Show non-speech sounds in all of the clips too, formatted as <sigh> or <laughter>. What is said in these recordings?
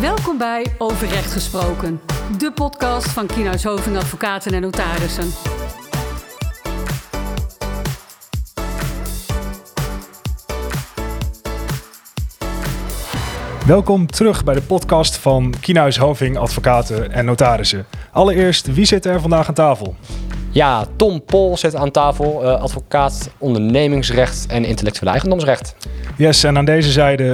Welkom bij Over Recht Gesproken, de podcast van Kienhuis Hoving Advocaten en Notarissen. Welkom terug bij de podcast van Kienhuis Hoving Advocaten en Notarissen. Allereerst, wie zit er vandaag aan tafel? Ja, Tom Pol zit aan tafel, uh, advocaat ondernemingsrecht en intellectueel eigendomsrecht. Yes, en aan deze zijde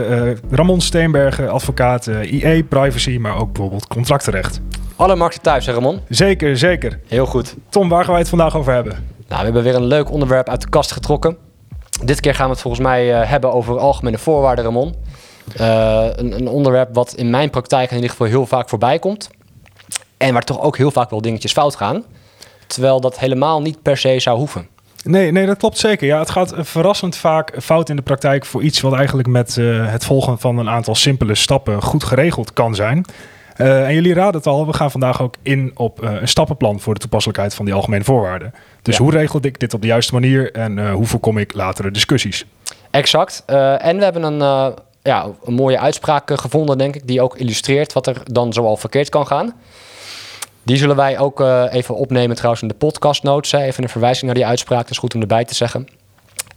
uh, Ramon Steenbergen, advocaat uh, IE, privacy, maar ook bijvoorbeeld contractenrecht. Alle markten thuis, hè Ramon? Zeker, zeker. Heel goed. Tom, waar gaan wij het vandaag over hebben? Nou, we hebben weer een leuk onderwerp uit de kast getrokken. Dit keer gaan we het volgens mij hebben over algemene voorwaarden, Ramon. Een, een onderwerp wat in mijn praktijk in ieder geval heel vaak voorbij komt. En waar toch ook heel vaak wel dingetjes fout gaan. Terwijl dat helemaal niet per se zou hoeven. Nee, nee, dat klopt zeker. Ja, het gaat verrassend vaak fout in de praktijk voor iets wat eigenlijk met uh, het volgen van een aantal simpele stappen goed geregeld kan zijn. Uh, en jullie raden het al, we gaan vandaag ook in op uh, een stappenplan voor de toepasselijkheid van die algemene voorwaarden. Dus ja. hoe regel ik dit op de juiste manier en hoe voorkom ik latere discussies? Exact. en we hebben een, ja, een mooie uitspraak gevonden, denk ik, die ook illustreert wat er dan zoal verkeerd kan gaan. Die zullen wij ook uh, even opnemen trouwens in de podcast notes. Even een verwijzing naar die uitspraak, dat is goed om erbij te zeggen.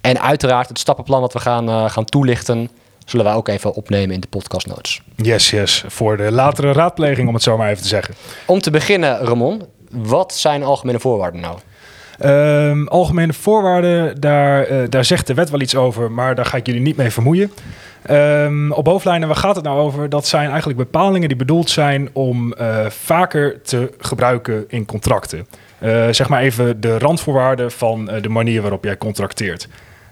En uiteraard het stappenplan dat we gaan, uh, gaan toelichten... zullen wij ook even opnemen in de podcast notes. Yes, yes. Voor de latere raadpleging, om het zo maar even te zeggen. Om te beginnen, Ramon. Wat zijn algemene voorwaarden nou? Um, algemene voorwaarden, daar, uh, daar zegt de wet wel iets over... maar daar ga ik jullie niet mee vermoeien. Um, op hoofdlijnen, waar gaat het nou over? Dat zijn eigenlijk bepalingen die bedoeld zijn om uh, vaker te gebruiken in contracten. Uh, zeg maar even de randvoorwaarden van de manier waarop jij contracteert.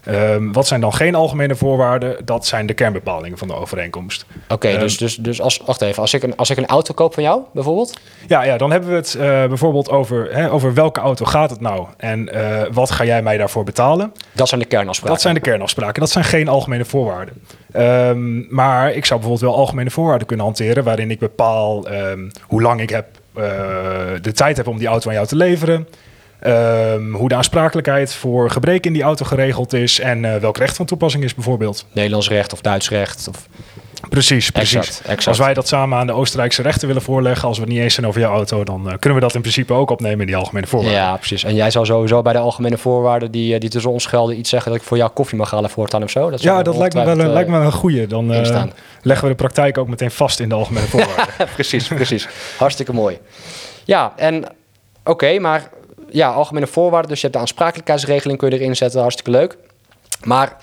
Um, wat zijn dan geen algemene voorwaarden? Dat zijn de kernbepalingen van de overeenkomst. Oké, okay, um, dus, dus, dus als, wacht even, als ik, een, als ik een auto koop van jou bijvoorbeeld? Ja, ja dan hebben we het uh, bijvoorbeeld over, hè, over welke auto gaat het nou en uh, wat ga jij mij daarvoor betalen? Dat zijn de kernafspraken. Dat zijn de kernafspraken. Dat zijn geen algemene voorwaarden. Um, maar ik zou bijvoorbeeld wel algemene voorwaarden kunnen hanteren waarin ik bepaal hoe lang ik heb, uh, de tijd heb om die auto aan jou te leveren. Um, hoe de aansprakelijkheid voor gebreken in die auto geregeld is en uh, welk recht van toepassing is bijvoorbeeld. Nederlands recht of Duits recht. Of... Precies, precies. Exact, exact. Als wij dat samen aan de Oostenrijkse rechten willen voorleggen, als we het niet eens zijn over jouw auto, dan uh, kunnen we dat in principe ook opnemen in die algemene voorwaarden. Ja, precies. En jij zou sowieso bij de algemene voorwaarden die, die tussen ons gelden iets zeggen dat ik voor jou koffie mag halen voortaan of zo? Dat ja, dat lijkt me, wel een, uh, lijkt me een goeie. Dan uh, leggen we de praktijk ook meteen vast in de algemene <laughs> voorwaarden. precies, precies. Hartstikke mooi. Ja, en oké, okay, maar ja, algemene voorwaarden. Dus je hebt de aansprakelijkheidsregeling, kun je erin zetten, hartstikke leuk. Maar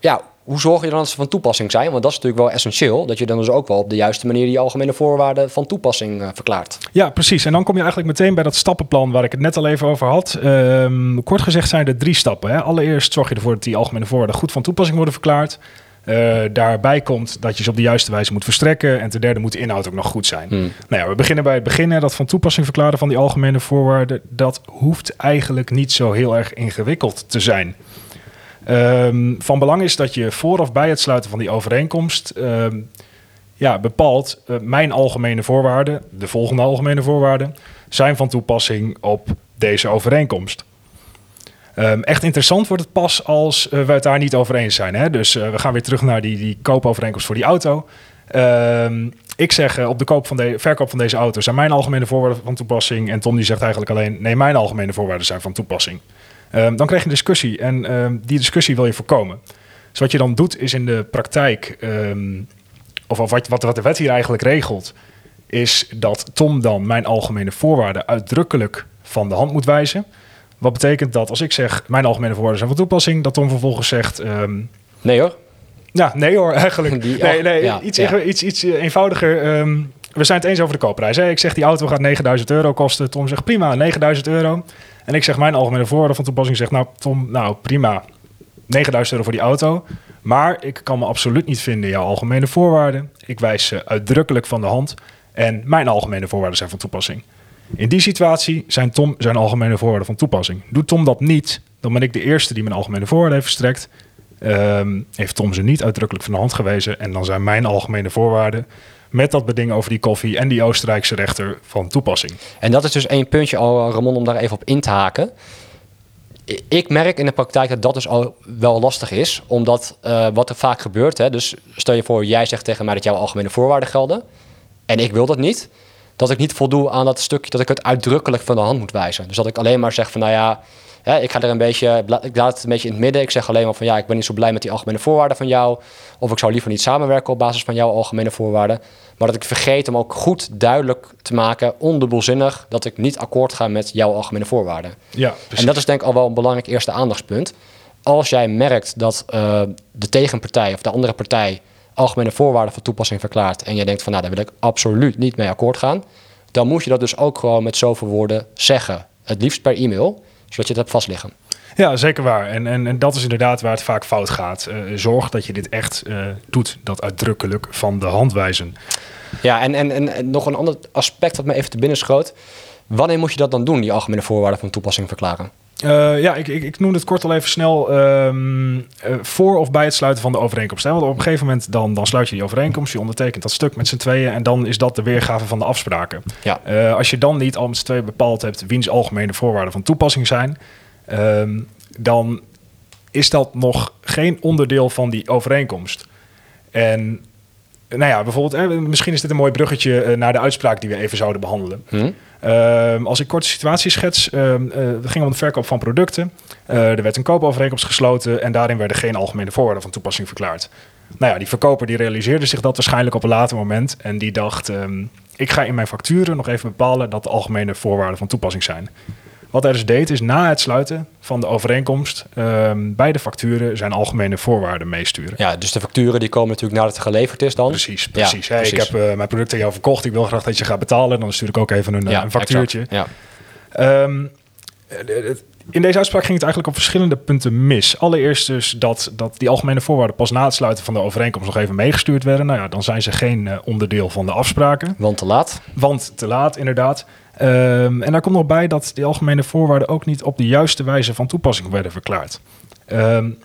ja, hoe zorg je dan dat ze van toepassing zijn? Want dat is natuurlijk wel essentieel, dat je dan dus ook wel op de juiste manier die algemene voorwaarden van toepassing uh, verklaart. Ja, precies. En dan kom je eigenlijk meteen bij dat stappenplan waar ik het net al even over had. Um, kort gezegd zijn er drie stappen. Hè. Allereerst zorg je ervoor dat die algemene voorwaarden goed van toepassing worden verklaard. Uh, daarbij komt dat je ze op de juiste wijze moet verstrekken. En ten derde moet de inhoud ook nog goed zijn. Hmm. Nou ja, we beginnen bij het begin. Dat van toepassing verklaren van die algemene voorwaarden. Dat hoeft eigenlijk niet zo heel erg ingewikkeld te zijn. Um, van belang is dat je vooraf bij het sluiten van die overeenkomst. Um, ja, bepaalt uh, mijn algemene voorwaarden, de volgende algemene voorwaarden, zijn van toepassing op deze overeenkomst. Um, echt interessant wordt het pas als uh, we het daar niet over eens zijn. Hè? Dus uh, we gaan weer terug naar die, die koopovereenkomst voor die auto. Um, ik zeg uh, op de koop van de, verkoop van deze auto zijn mijn algemene voorwaarden van toepassing. En Tom die zegt eigenlijk alleen nee, mijn algemene voorwaarden zijn van toepassing. Um, dan krijg je een discussie en die discussie wil je voorkomen. Dus wat je dan doet is in de praktijk, of wat, wat de wet hier eigenlijk regelt, is dat Tom dan mijn algemene voorwaarden uitdrukkelijk van de hand moet wijzen. Wat betekent dat als ik zeg mijn algemene voorwaarden zijn van toepassing, dat Tom vervolgens zegt. Um, nee hoor. Ja, nee hoor, eigenlijk. Die, nee, nee, ja, iets, ja. iets, iets eenvoudiger. Um, we zijn het eens over de koopprijs. Hè? Ik zeg die auto gaat 9000 euro kosten. Tom zegt prima, 9000 euro. En ik zeg mijn algemene voorwaarden van toepassing. Zegt nou, Tom, nou prima, 9000 euro voor die auto. Maar ik kan me absoluut niet vinden in jouw algemene voorwaarden. Ik wijs ze uitdrukkelijk van de hand. En mijn algemene voorwaarden zijn van toepassing. In die situatie zijn Tom zijn algemene voorwaarden van toepassing. Doet Tom dat niet, dan ben ik de eerste die mijn algemene voorwaarden heeft verstrekt. Um, heeft Tom ze niet uitdrukkelijk van de hand gewezen. En dan zijn mijn algemene voorwaarden met dat beding over die koffie en die Oostenrijkse rechter van toepassing. En dat is dus één puntje al, Ramon, om daar even op in te haken. Ik merk in de praktijk dat dat dus al wel lastig is, omdat uh, wat er vaak gebeurt, hè, dus stel je voor, jij zegt tegen mij dat jouw algemene voorwaarden gelden. en ik wil dat niet, dat ik niet voldoe aan dat stukje dat ik het uitdrukkelijk van de hand moet wijzen. Dus dat ik alleen maar zeg van nou ja, hè, ik ga er een beetje, ik laat het een beetje in het midden. Ik zeg alleen maar van ja, ik ben niet zo blij met die algemene voorwaarden van jou. Of ik zou liever niet samenwerken op basis van jouw algemene voorwaarden. Maar dat ik vergeet om ook goed duidelijk te maken, ondubbelzinnig, dat ik niet akkoord ga met jouw algemene voorwaarden. Ja, En dat is denk ik al wel een belangrijk eerste aandachtspunt. Als jij merkt dat uh, de tegenpartij of de andere partij algemene voorwaarden van toepassing verklaart en jij denkt van nou daar wil ik absoluut niet mee akkoord gaan, dan moet je dat dus ook gewoon met zoveel woorden zeggen. Het liefst per e-mail, zodat je het hebt vastliggen. Ja, zeker waar. En, en, en dat is inderdaad waar het vaak fout gaat. Uh, zorg dat je dit echt uh, doet, dat uitdrukkelijk van de hand wijzen. Ja, en, en, en nog een ander aspect wat me even te binnen schoot. Wanneer moet je dat dan doen, die algemene voorwaarden van toepassing verklaren? Uh, ja, ik, ik, ik noem het kort al even snel um, uh, voor of bij het sluiten van de overeenkomst. Hè? Want op een gegeven moment dan, dan sluit je die overeenkomst, je ondertekent dat stuk met z'n tweeën en dan is dat de weergave van de afspraken. Ja. Uh, als je dan niet al met z'n tweeën bepaald hebt wiens algemene voorwaarden van toepassing zijn, um, dan is dat nog geen onderdeel van die overeenkomst. En nou ja, bijvoorbeeld, hè, misschien is dit een mooi bruggetje naar de uitspraak die we even zouden behandelen. Hm? Uh, als ik korte situatie schets, uh, uh, het ging om de verkoop van producten. er werd een koopovereenkomst gesloten en daarin werden geen algemene voorwaarden van toepassing verklaard. Nou ja, die verkoper die realiseerde zich dat waarschijnlijk op een later moment en die dacht, um, ik ga in mijn facturen nog even bepalen dat de algemene voorwaarden van toepassing zijn. Wat hij dus deed, is na het sluiten van de overeenkomst um, bij de facturen zijn algemene voorwaarden meesturen. Ja, dus de facturen die komen natuurlijk nadat het geleverd is dan. Precies, precies. Ja, hey, precies. Ik heb uh, mijn product aan jou verkocht, ik wil graag dat je gaat betalen. Dan stuur ik ook even een, ja, een factuurtje. Ja. Um, in deze uitspraak ging het eigenlijk op verschillende punten mis. Allereerst dus dat, dat die algemene voorwaarden pas na het sluiten van de overeenkomst nog even meegestuurd werden. Nou ja, dan zijn ze geen uh, onderdeel van de afspraken. Want te laat. Want te laat, inderdaad. Um, en daar komt nog bij dat die algemene voorwaarden ook niet op de juiste wijze van toepassing werden verklaard. Um,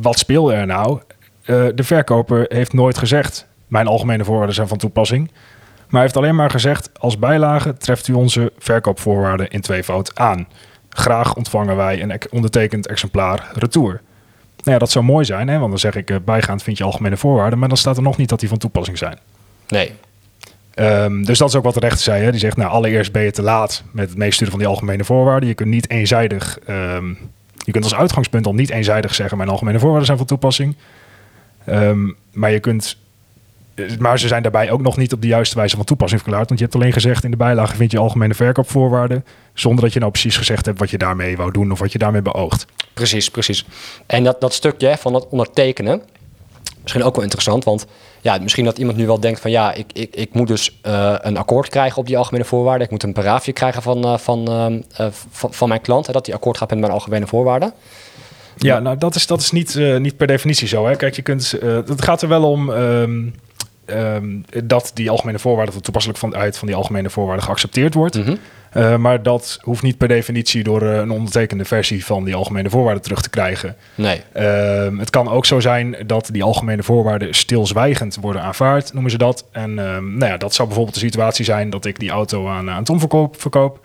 wat speelde er nou? Uh, de verkoper heeft nooit gezegd: Mijn algemene voorwaarden zijn van toepassing. Maar hij heeft alleen maar gezegd: Als bijlage treft u onze verkoopvoorwaarden in tweevoud aan. Graag ontvangen wij een ondertekend exemplaar retour. Nou ja, dat zou mooi zijn, hè? want dan zeg ik: uh, bijgaand vind je algemene voorwaarden, maar dan staat er nog niet dat die van toepassing zijn. Nee, Um, dus dat is ook wat de rechter zei. Hè? Die zegt, nou, allereerst ben je te laat met het meesturen van die algemene voorwaarden. Je kunt niet eenzijdig, um, je kunt als uitgangspunt al niet eenzijdig zeggen, mijn algemene voorwaarden zijn van toepassing. Um, maar je kunt, maar ze zijn daarbij ook nog niet op de juiste wijze van toepassing verklaard. Want je hebt alleen gezegd in de bijlage vind je algemene verkoopvoorwaarden, zonder dat je nou precies gezegd hebt wat je daarmee wou doen of wat je daarmee beoogt. Precies, precies. En dat, dat stukje van dat ondertekenen, misschien ook wel interessant, want ja, misschien dat iemand nu wel denkt van ja, ik, ik, ik moet dus uh, een akkoord krijgen op die algemene voorwaarden. Ik moet een paraafje krijgen van, uh, van, uh, van, van, mijn klant, hè, dat die akkoord gaat met mijn algemene voorwaarden. Ja, nou dat is, dat is niet, niet per definitie zo. Hè. Kijk, je kunt, het gaat er wel om um, um, dat die algemene voorwaarden van toepasselijk vanuit van die algemene voorwaarden geaccepteerd wordt. Mm -hmm. Uh, maar dat hoeft niet per definitie door uh, een ondertekende versie van die algemene voorwaarden terug te krijgen. Nee. Uh, het kan ook zo zijn dat die algemene voorwaarden stilzwijgend worden aanvaard, noemen ze dat. En nou ja, dat zou bijvoorbeeld de situatie zijn dat ik die auto aan, aan Tom verkoop. verkoop.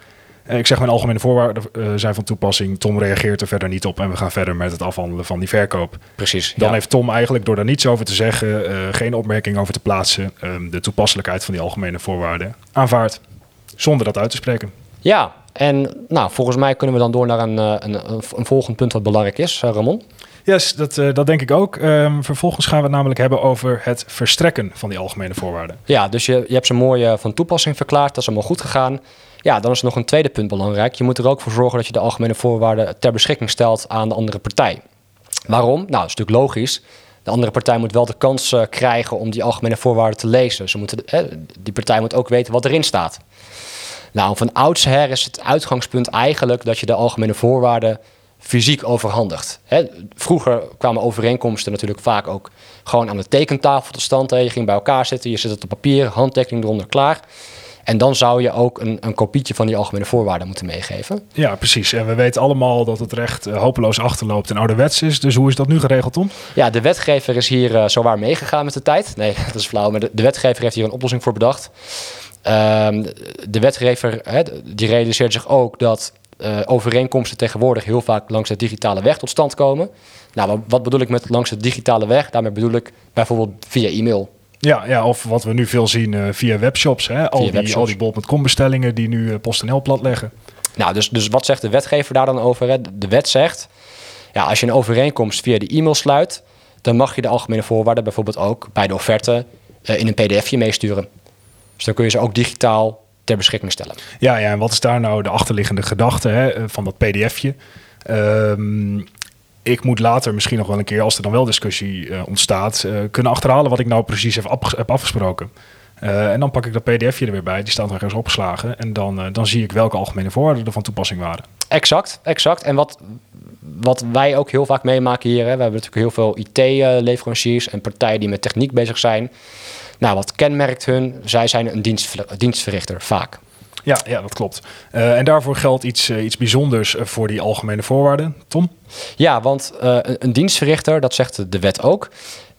Ik zeg mijn algemene voorwaarden zijn van toepassing. Tom reageert er verder niet op en we gaan verder met het afhandelen van die verkoop. Precies. Dan ja. heeft Tom eigenlijk door daar niets over te zeggen, geen opmerking over te plaatsen, ehm, de toepasselijkheid van die algemene voorwaarden aanvaard zonder dat uit te spreken. Ja, en nou, volgens mij kunnen we dan door naar een, een, een volgend punt wat belangrijk is, Ramon. Yes, dat, uh, dat denk ik ook. Um, vervolgens gaan we het namelijk hebben over het verstrekken van die algemene voorwaarden. Ja, dus je, je hebt ze mooi uh, van toepassing verklaard, dat is allemaal goed gegaan. Ja, dan is er nog een tweede punt belangrijk. Je moet er ook voor zorgen dat je de algemene voorwaarden ter beschikking stelt aan de andere partij. Waarom? Nou, dat is natuurlijk logisch. De andere partij moet wel de kans uh, krijgen om die algemene voorwaarden te lezen. Ze moeten, eh, die partij moet ook weten wat erin staat. Nou, van oudsher is het uitgangspunt eigenlijk dat je de algemene voorwaarden fysiek overhandigt. Hè, vroeger kwamen overeenkomsten natuurlijk vaak ook gewoon aan de tekentafel tot stand. Hè. Je ging bij elkaar zitten, je zet het op papier, handtekening eronder klaar. En dan zou je ook een, een kopietje van die algemene voorwaarden moeten meegeven. Ja, precies. En we weten allemaal dat het recht uh, hopeloos achterloopt en ouderwets is. Dus hoe is dat nu geregeld, Tom? Ja, de wetgever is hier uh, zowaar meegegaan met de tijd. Nee, <laughs> dat is flauw. Maar de, de wetgever heeft hier een oplossing voor bedacht. Um, de wetgever die realiseert zich ook dat uh, overeenkomsten tegenwoordig heel vaak langs de digitale weg tot stand komen. Nou, wat bedoel ik met langs de digitale weg? Daarmee bedoel ik bijvoorbeeld via e-mail. Ja, ja, of wat we nu veel zien eh, via webshops. Hè? Al, Via die, webshops. al die bol.com bestellingen die nu uh, PostNL platleggen. Nou, dus, dus wat zegt de wetgever daar dan over? Hè? De wet zegt, ja, als je een overeenkomst via de e-mail sluit, dan mag je de algemene voorwaarden bijvoorbeeld ook bij de offerte eh, in een pdfje meesturen. Dus dan kun je ze ook digitaal ter beschikking stellen. Ja, ja, en wat is daar nou de achterliggende gedachte hè, eh, van dat pdfje? Ehm, ik moet later misschien nog wel een keer, als er dan wel discussie eh, ontstaat, eh, kunnen achterhalen wat ik nou precies heb afgesproken. Eh, en dan pak ik dat pdfje er weer bij, die staat nog ergens opgeslagen. En dan, eh, dan zie ik welke algemene voorwaarden er van toepassing waren. Exact, exact. En wat, wat wij ook heel vaak meemaken hier, hè, we hebben natuurlijk heel veel IT-leveranciers en partijen die met techniek bezig zijn. Nou, wat kenmerkt hun? Zij zijn een dienstver- dienstverrichter, vaak. Ja, ja dat klopt. Eh, en daarvoor geldt iets, iets bijzonders voor die algemene voorwaarden. Tom? Ja, want een, een dienstverrichter, dat zegt de wet ook,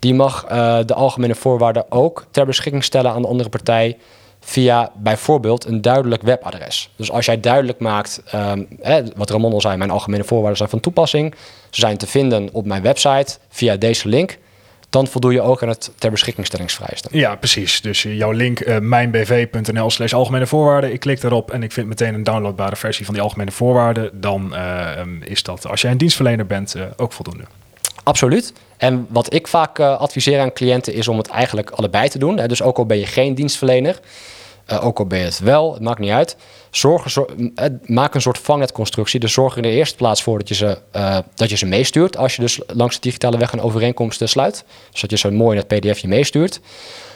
die mag eh, de algemene voorwaarden ook ter beschikking stellen aan de andere partij via bijvoorbeeld een duidelijk webadres. Dus als jij duidelijk maakt, ehm, hè, wat Ramon al zei, mijn algemene voorwaarden zijn van toepassing, ze zijn te vinden op mijn website via deze link, dan voldoe je ook aan het ter beschikkingstellingsvereisten. Ja, precies. Dus eh, jouw link eh, mijnbv.nl slash algemene voorwaarden. Ik klik daarop en ik vind meteen een downloadbare versie van die algemene voorwaarden. Dan is dat, als jij een dienstverlener bent, ook voldoende. Absoluut. En wat ik vaak eh, adviseer aan cliënten is om het eigenlijk allebei te doen. Hè. Dus ook al ben je geen dienstverlener, eh, ook al ben je het wel, het maakt niet uit. Zorg, zo- eh, maak een soort vangnetconstructie. Dus zorg er in de eerste plaats voor dat je, ze, dat je ze meestuurt. Als je dus langs de digitale weg een overeenkomst sluit. Zodat je ze mooi in het pdfje meestuurt.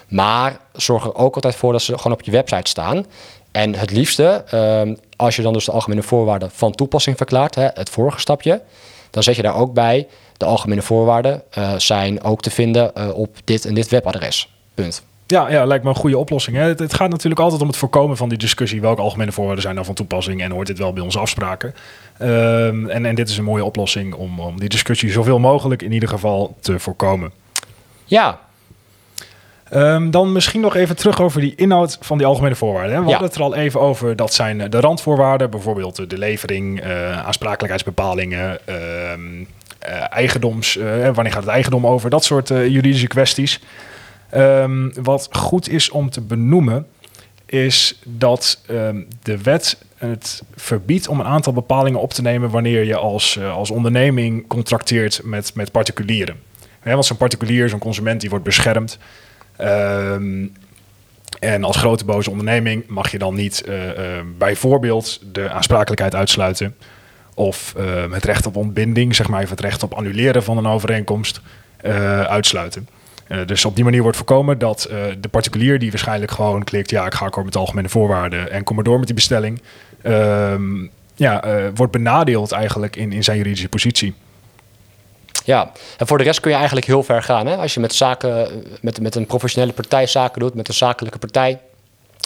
Maar zorg er ook altijd voor dat ze gewoon op je website staan. En het liefste, ehm, als je dan dus de algemene voorwaarden van toepassing verklaart, hè, het vorige stapje, dan zet je daar ook bij, de algemene voorwaarden eh, zijn ook te vinden eh, op dit en dit webadres. Punt. Ja, ja, lijkt me een goede oplossing. Hè? Het, het gaat natuurlijk altijd om het voorkomen van die discussie. Welke algemene voorwaarden zijn nou van toepassing en hoort dit wel bij onze afspraken? Ehm, en, en dit is een mooie oplossing om, om die discussie zoveel mogelijk in ieder geval te voorkomen. Ja, Ehm, dan misschien nog even terug over die inhoud van die algemene voorwaarden. Hè? We Ja. hadden het er al even over. Dat zijn eh, de randvoorwaarden, bijvoorbeeld de levering, eh, aansprakelijkheidsbepalingen, ehm, eh, eigendoms, wanneer gaat het eigendom over, dat soort juridische kwesties. Ehm, wat goed is om te benoemen, is dat de wet het verbiedt om een aantal bepalingen op te nemen wanneer je als, als onderneming contracteert met, met particulieren. Hè, want zo'n particulier, zo'n consument, die wordt beschermd. Ehm, en als grote boze onderneming mag je dan niet eh, eh, bijvoorbeeld de aansprakelijkheid uitsluiten. Of eh, het recht op ontbinding, zeg maar even het recht op annuleren van een overeenkomst, eh, uitsluiten. Eh, dus op die manier wordt voorkomen dat de particulier die waarschijnlijk gewoon klikt, ja, ik ga akkoord met algemene voorwaarden en kom maar door met die bestelling, ehm, ja, wordt benadeeld eigenlijk in, in zijn juridische positie. Ja. En voor de rest kun je eigenlijk heel ver gaan. Hè? Als je met, zaken, met, met een professionele partij zaken doet, met een zakelijke partij,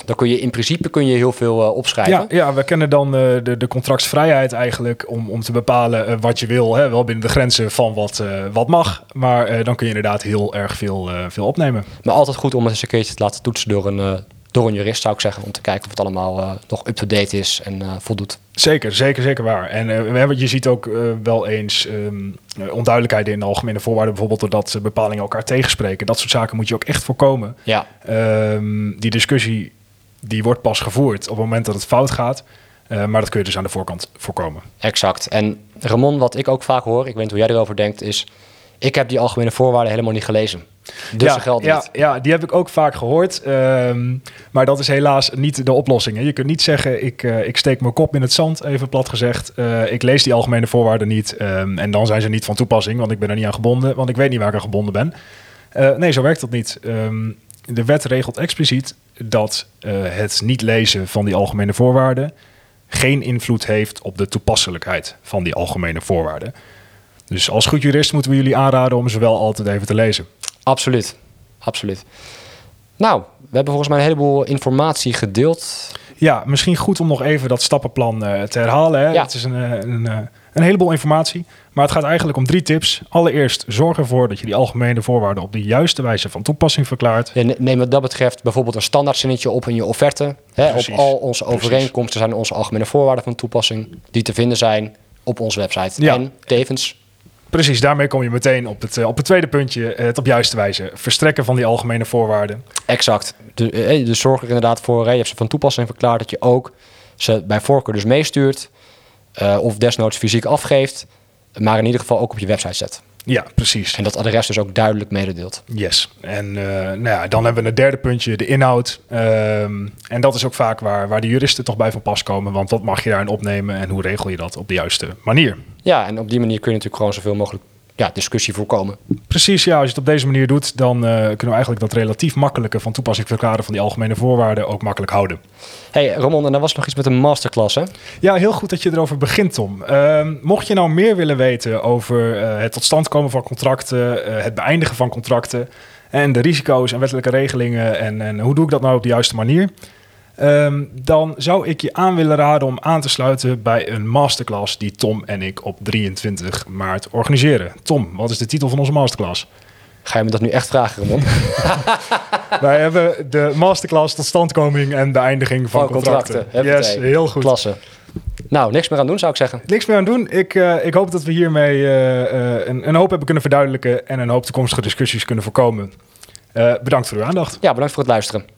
dan kun je in principe kun je heel veel eh, opschrijven. Ja, ja, we kennen dan eh, de, de contractsvrijheid eigenlijk om, om te bepalen eh, wat je wil. Hè? Wel binnen de grenzen van wat, wat mag. Maar dan kun je inderdaad heel erg veel, veel opnemen. Maar altijd goed om eens een keertje te laten toetsen door een, door een jurist, zou ik zeggen. Om te kijken of het allemaal eh, nog up-to-date is en eh, voldoet. Zeker, zeker, zeker waar. En we hebben, je ziet ook wel eens eh, onduidelijkheden in de algemene voorwaarden. Bijvoorbeeld doordat eh, bepalingen elkaar tegenspreken. Dat soort zaken moet je ook echt voorkomen. Ja, Ehm, die discussie die wordt pas gevoerd op het moment dat het fout gaat. Maar dat kun je dus aan de voorkant voorkomen. exact. En Ramon, wat ik ook vaak hoor, ik weet niet hoe jij erover denkt, is... Ik heb die algemene voorwaarden helemaal niet gelezen. Dus ze gelden ja, niet. Ja, die heb ik ook vaak gehoord. Ehm, maar dat is helaas niet de oplossing. Hè. Je kunt niet zeggen, ik, eh, ik steek mijn kop in het zand, even plat gezegd. Eh, ik lees die algemene voorwaarden niet. ehm, en dan zijn ze niet van toepassing, want ik ben er niet aan gebonden. Want ik weet niet waar ik aan gebonden ben. Eh, nee, zo werkt dat niet. Ehm, de wet regelt expliciet dat het niet lezen van die algemene voorwaarden... geen invloed heeft op de toepasselijkheid van die algemene voorwaarden. Dus als goed jurist moeten we jullie aanraden om ze wel altijd even te lezen. Absoluut. Absoluut. Nou, we hebben volgens mij een heleboel informatie gedeeld. Ja, misschien goed om nog even dat stappenplan eh, te herhalen. Hè? Ja. Het is een, eh, een, eh, een heleboel informatie, maar het gaat eigenlijk om drie tips. Allereerst, zorg ervoor dat je die algemene voorwaarden op de juiste wijze van toepassing verklaart. Ja, ne- Neem wat dat betreft bijvoorbeeld een standaardzinnetje op in je offerte. Hè, op al onze Precies. overeenkomsten zijn onze algemene voorwaarden van toepassing die te vinden zijn op onze website. Ja. En tevens Precies, daarmee kom je meteen op het, eh, op het tweede puntje, het op juiste wijze verstrekken van die algemene voorwaarden. Exact. Eh, dus zorg er inderdaad voor, je hebt ze van toepassing verklaard, dat je ook ze bij voorkeur dus meestuurt. eh, of desnoods fysiek afgeeft. Maar in ieder geval ook op je website zet. Ja, precies. En dat adres dus ook duidelijk mededeelt. Yes. En eh, nou ja, dan hebben we een derde puntje, de inhoud. Ehm, en dat is ook vaak waar, waar de juristen toch bij van pas komen. Want wat mag je daarin opnemen en hoe regel je dat op de juiste manier? Ja, en op die manier kun je natuurlijk gewoon zoveel mogelijk ja, discussie voorkomen. Precies, ja. Als je het op deze manier doet, dan eh, kunnen we eigenlijk dat relatief makkelijke van toepassing verklaren van die algemene voorwaarden ook makkelijk houden. hey, Ramon, en dan was nog iets met een masterclass, hè? Ja, heel goed dat je erover begint, Tom. Ehm, mocht je nou meer willen weten over eh, het tot stand komen van contracten, eh, het beëindigen van contracten en de risico's en wettelijke regelingen en, en hoe doe ik dat nou op de juiste manier, Ehm, dan zou ik je aan willen raden om aan te sluiten bij een masterclass die Tom en ik op 23 maart organiseren. Tom, wat is de titel van onze masterclass? Ga je me dat nu echt vragen, Ramon? <laughs> Wij hebben de masterclass tot standkoming en beëindiging van, Van contracten. contracten. Yes, heel goed. Klasse. Nou, niks meer aan doen, zou ik zeggen. Niks meer aan doen. Ik, eh, ik hoop dat we hiermee eh, eh, een, een hoop hebben kunnen verduidelijken en een hoop toekomstige discussies kunnen voorkomen. Bedankt voor uw aandacht. Ja, bedankt voor het luisteren.